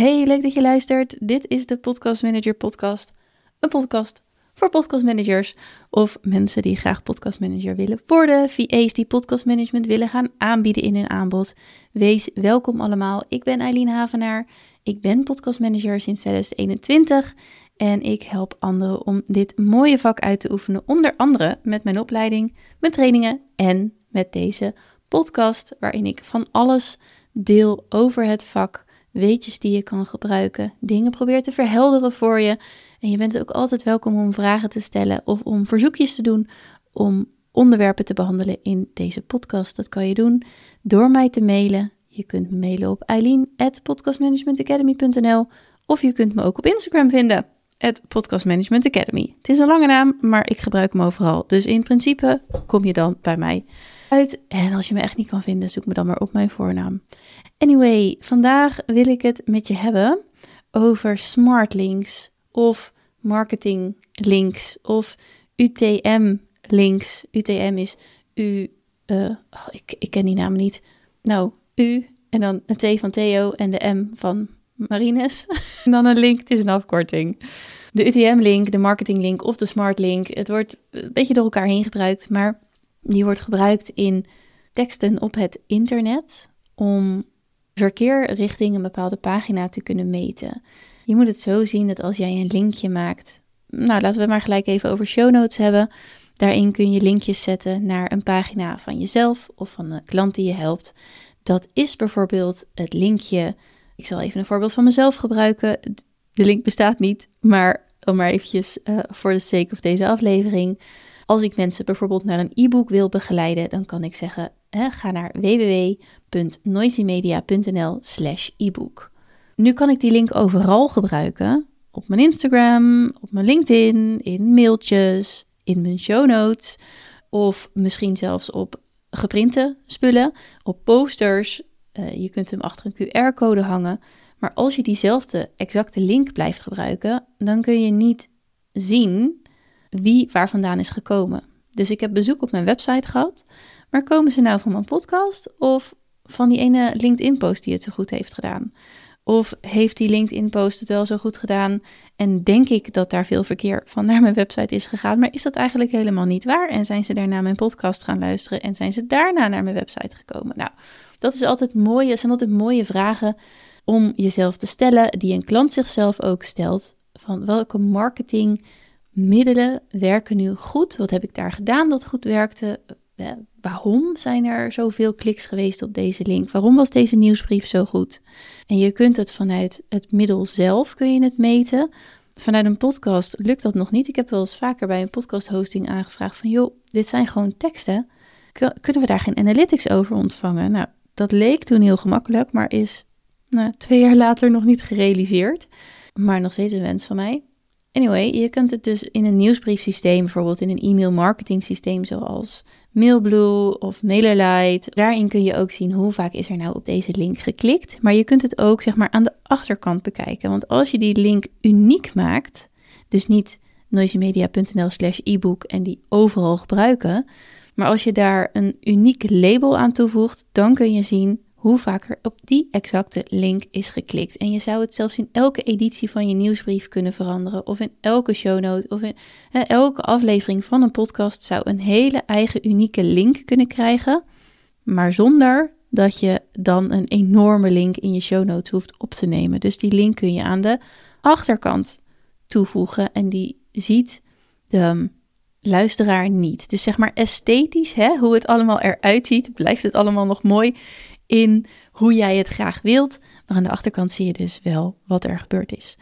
Hey, leuk dat je luistert. Dit is de Podcast Manager Podcast. Een podcast voor podcastmanagers of mensen die graag podcastmanager willen worden. VA's die podcastmanagement willen gaan aanbieden in hun aanbod. Wees welkom allemaal. Ik ben Eileen Havenaar. Ik ben podcastmanager sinds 2021 en ik help anderen om dit mooie vak uit te oefenen. Onder andere met mijn opleiding, mijn trainingen en met deze podcast waarin ik van alles deel over het vak weetjes die je kan gebruiken, dingen probeer te verhelderen voor je. En je bent ook altijd welkom om vragen te stellen of om verzoekjes te doen om onderwerpen te behandelen in deze podcast. Dat kan je doen door mij te mailen. Je kunt me mailen op eileen.podcastmanagementacademy.nl of je kunt me ook op Instagram vinden, at podcastmanagementacademy. Het is een lange naam, maar ik gebruik hem overal. Dus in principe kom je dan bij mij uit. En als je me echt niet kan vinden, zoek me dan maar op mijn voornaam. Anyway, vandaag wil ik het met je hebben over smart links of marketing links of UTM links. UTM is U. Uh, oh, ik, ik ken die naam niet. Nou, U en dan een T van Theo en de M van Marines. en dan een link, het is een afkorting. De UTM-link, de marketing-link of de smart-link. Het wordt een beetje door elkaar heen gebruikt, maar die wordt gebruikt in teksten op het internet om verkeer richting een bepaalde pagina te kunnen meten. Je moet het zo zien dat als jij een linkje maakt, nou laten we maar gelijk even over show notes hebben. Daarin kun je linkjes zetten naar een pagina van jezelf of van een klant die je helpt. Dat is bijvoorbeeld het linkje. Ik zal even een voorbeeld van mezelf gebruiken. De link bestaat niet, maar om maar eventjes uh, voor de sake of deze aflevering. Als ik mensen bijvoorbeeld naar een e-book wil begeleiden, dan kan ik zeggen: ga naar www.noisymedia.nl slash e-book. Nu kan ik die link overal gebruiken. Op mijn Instagram, op mijn LinkedIn, in mailtjes, in mijn show notes. Of misschien zelfs op geprinte spullen, op posters. Uh, je kunt hem achter een QR-code hangen. Maar als je diezelfde exacte link blijft gebruiken, dan kun je niet zien wie waar vandaan is gekomen. Dus ik heb bezoek op mijn website gehad. Maar komen ze nou van mijn podcast of van die ene LinkedIn-post die het zo goed heeft gedaan? Of heeft die LinkedIn-post het wel zo goed gedaan en denk ik dat daar veel verkeer van naar mijn website is gegaan, maar is dat eigenlijk helemaal niet waar? En zijn ze daarna mijn podcast gaan luisteren en zijn ze daarna naar mijn website gekomen? Nou, dat is altijd mooi. Het zijn altijd mooie vragen om jezelf te stellen, die een klant zichzelf ook stelt. Van welke marketingmiddelen werken nu goed? Wat heb ik daar gedaan dat goed werkte? Eh, waarom zijn er zoveel kliks geweest op deze link? Waarom was deze nieuwsbrief zo goed? En je kunt het vanuit het middel zelf kun je het meten. Vanuit een podcast lukt dat nog niet. Ik heb wel eens vaker bij een podcast hosting aangevraagd van joh, dit zijn gewoon teksten. Kunnen we daar geen analytics over ontvangen? Nou, dat leek toen heel gemakkelijk, maar is nou, twee jaar later nog niet gerealiseerd. Maar nog steeds een wens van mij. Anyway, je kunt het dus in een nieuwsbriefsysteem, bijvoorbeeld in een e-mail marketing systeem zoals Mailblue of MailerLite. Daarin kun je ook zien hoe vaak is er nou op deze link geklikt. Maar je kunt het ook zeg maar aan de achterkant bekijken. Want als je die link uniek maakt, dus niet noisymedia.nl slash ebook en die overal gebruiken. Maar als je daar een uniek label aan toevoegt, dan kun je zien hoe vaker op die exacte link is geklikt. En je zou het zelfs in elke editie van je nieuwsbrief kunnen veranderen, of in elke shownote, of in elke aflevering van een podcast zou een hele eigen unieke link kunnen krijgen, maar zonder dat je dan een enorme link in je show notes hoeft op te nemen. Dus die link kun je aan de achterkant toevoegen en die ziet de luisteraar niet. Dus zeg maar esthetisch, hè, hoe het allemaal eruit ziet, blijft het allemaal nog mooi in hoe jij het graag wilt. Maar aan de achterkant zie je dus wel wat er gebeurd is.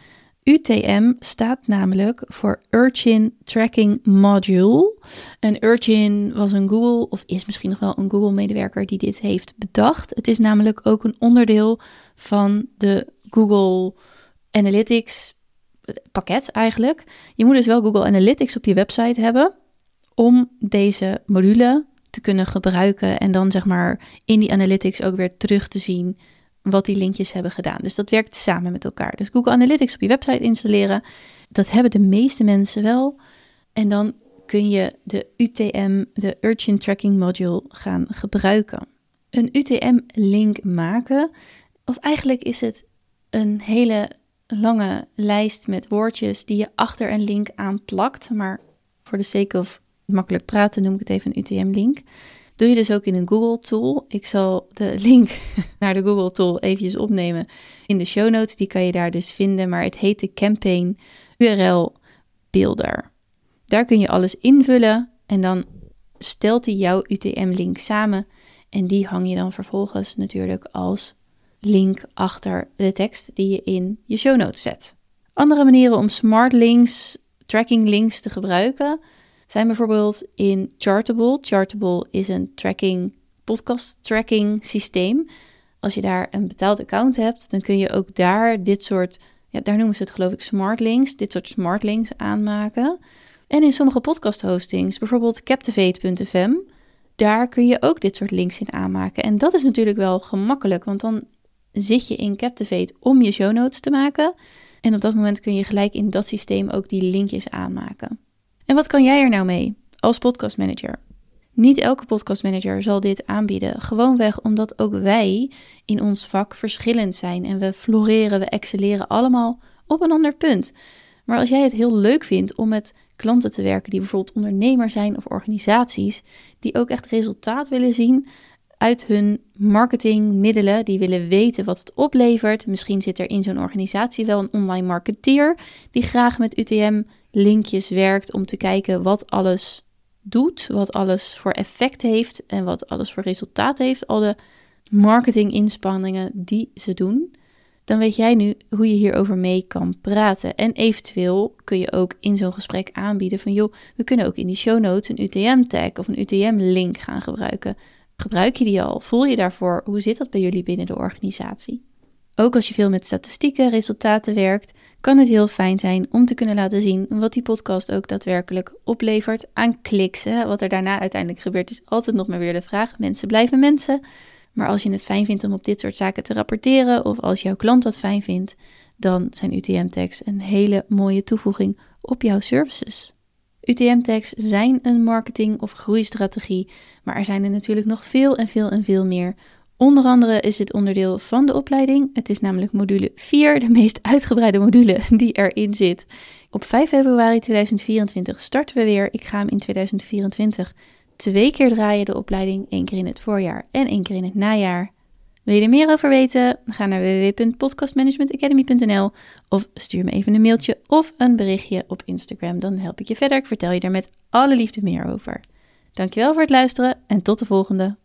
UTM staat namelijk voor Urchin Tracking Module. En Urchin was een Google, of is misschien nog wel een Google-medewerker die dit heeft bedacht. Het is namelijk ook een onderdeel van de Google Analytics pakket eigenlijk. Je moet dus wel Google Analytics op je website hebben om deze module te kunnen gebruiken en dan zeg maar in die analytics ook weer terug te zien wat die linkjes hebben gedaan. Dus dat werkt samen met elkaar. Dus Google Analytics op je website installeren, dat hebben de meeste mensen wel. En dan kun je de UTM, de Urchin Tracking Module, gaan gebruiken. Een UTM-link maken, of eigenlijk is het een hele lange lijst met woordjes die je achter een link aanplakt. Maar voor de sake of makkelijk praten noem ik het even een UTM-link. Doe je dus ook in een Google Tool. Ik zal de link naar de Google Tool eventjes opnemen in de show notes. Die kan je daar dus vinden. Maar het heet de Campaign URL Builder. Daar kun je alles invullen en dan stelt hij jouw UTM-link samen. En die hang je dan vervolgens natuurlijk als link achter de tekst die je in je show notes zet. Andere manieren om smart links, tracking links te gebruiken zijn bijvoorbeeld in Chartable. Chartable is een tracking, podcast tracking systeem. Als je daar een betaald account hebt, dan kun je ook daar dit soort, ja, daar noemen ze het geloof ik smart links, dit soort smart links aanmaken. En in sommige podcast hostings, bijvoorbeeld Captivate.fm, daar kun je ook dit soort links in aanmaken. En dat is natuurlijk wel gemakkelijk, want dan zit je in Captivate om je show notes te maken. En op dat moment kun je gelijk in dat systeem ook die linkjes aanmaken. En wat kan jij er nou mee als podcastmanager? Niet elke podcastmanager zal dit aanbieden, gewoonweg omdat ook wij in ons vak verschillend zijn en we floreren, we excelleren allemaal op een ander punt. Maar als jij het heel leuk vindt om met klanten te werken die bijvoorbeeld ondernemer zijn of organisaties die ook echt resultaat willen zien uit hun marketingmiddelen, die willen weten wat het oplevert. Misschien zit er in zo'n organisatie wel een online marketeer die graag met UTM linkjes werkt om te kijken wat alles doet, wat alles voor effect heeft en wat alles voor resultaat heeft. Al de marketinginspanningen die ze doen. Dan weet jij nu hoe je hierover mee kan praten. En eventueel kun je ook in zo'n gesprek aanbieden van joh, we kunnen ook in die show notes een UTM-tag of een UTM-link gaan gebruiken. Gebruik je die al? Voel je daarvoor? Hoe zit dat bij jullie binnen de organisatie? Ook als je veel met statistieken, resultaten werkt, kan het heel fijn zijn om te kunnen laten zien wat die podcast ook daadwerkelijk oplevert aan kliks. Wat er daarna uiteindelijk gebeurt is altijd nog maar weer de vraag. Mensen blijven mensen. Maar als je het fijn vindt om op dit soort zaken te rapporteren of als jouw klant dat fijn vindt, dan zijn UTM-tags een hele mooie toevoeging op jouw services. UTM-tags zijn een marketing- of groeistrategie, maar er zijn er natuurlijk nog veel en veel en veel meer Onder andere is dit onderdeel van de opleiding. Het is namelijk module 4, de meest uitgebreide module die erin zit. Op 5 februari 2024 starten we weer. Ik ga hem in 2024 twee keer draaien, de opleiding. één keer in het voorjaar en één keer in het najaar. Wil je er meer over weten? Ga naar www.podcastmanagementacademy.nl of stuur me even een mailtje of een berichtje op Instagram. Dan help ik je verder. Ik vertel je daar met alle liefde meer over. Dankjewel voor het luisteren en tot de volgende.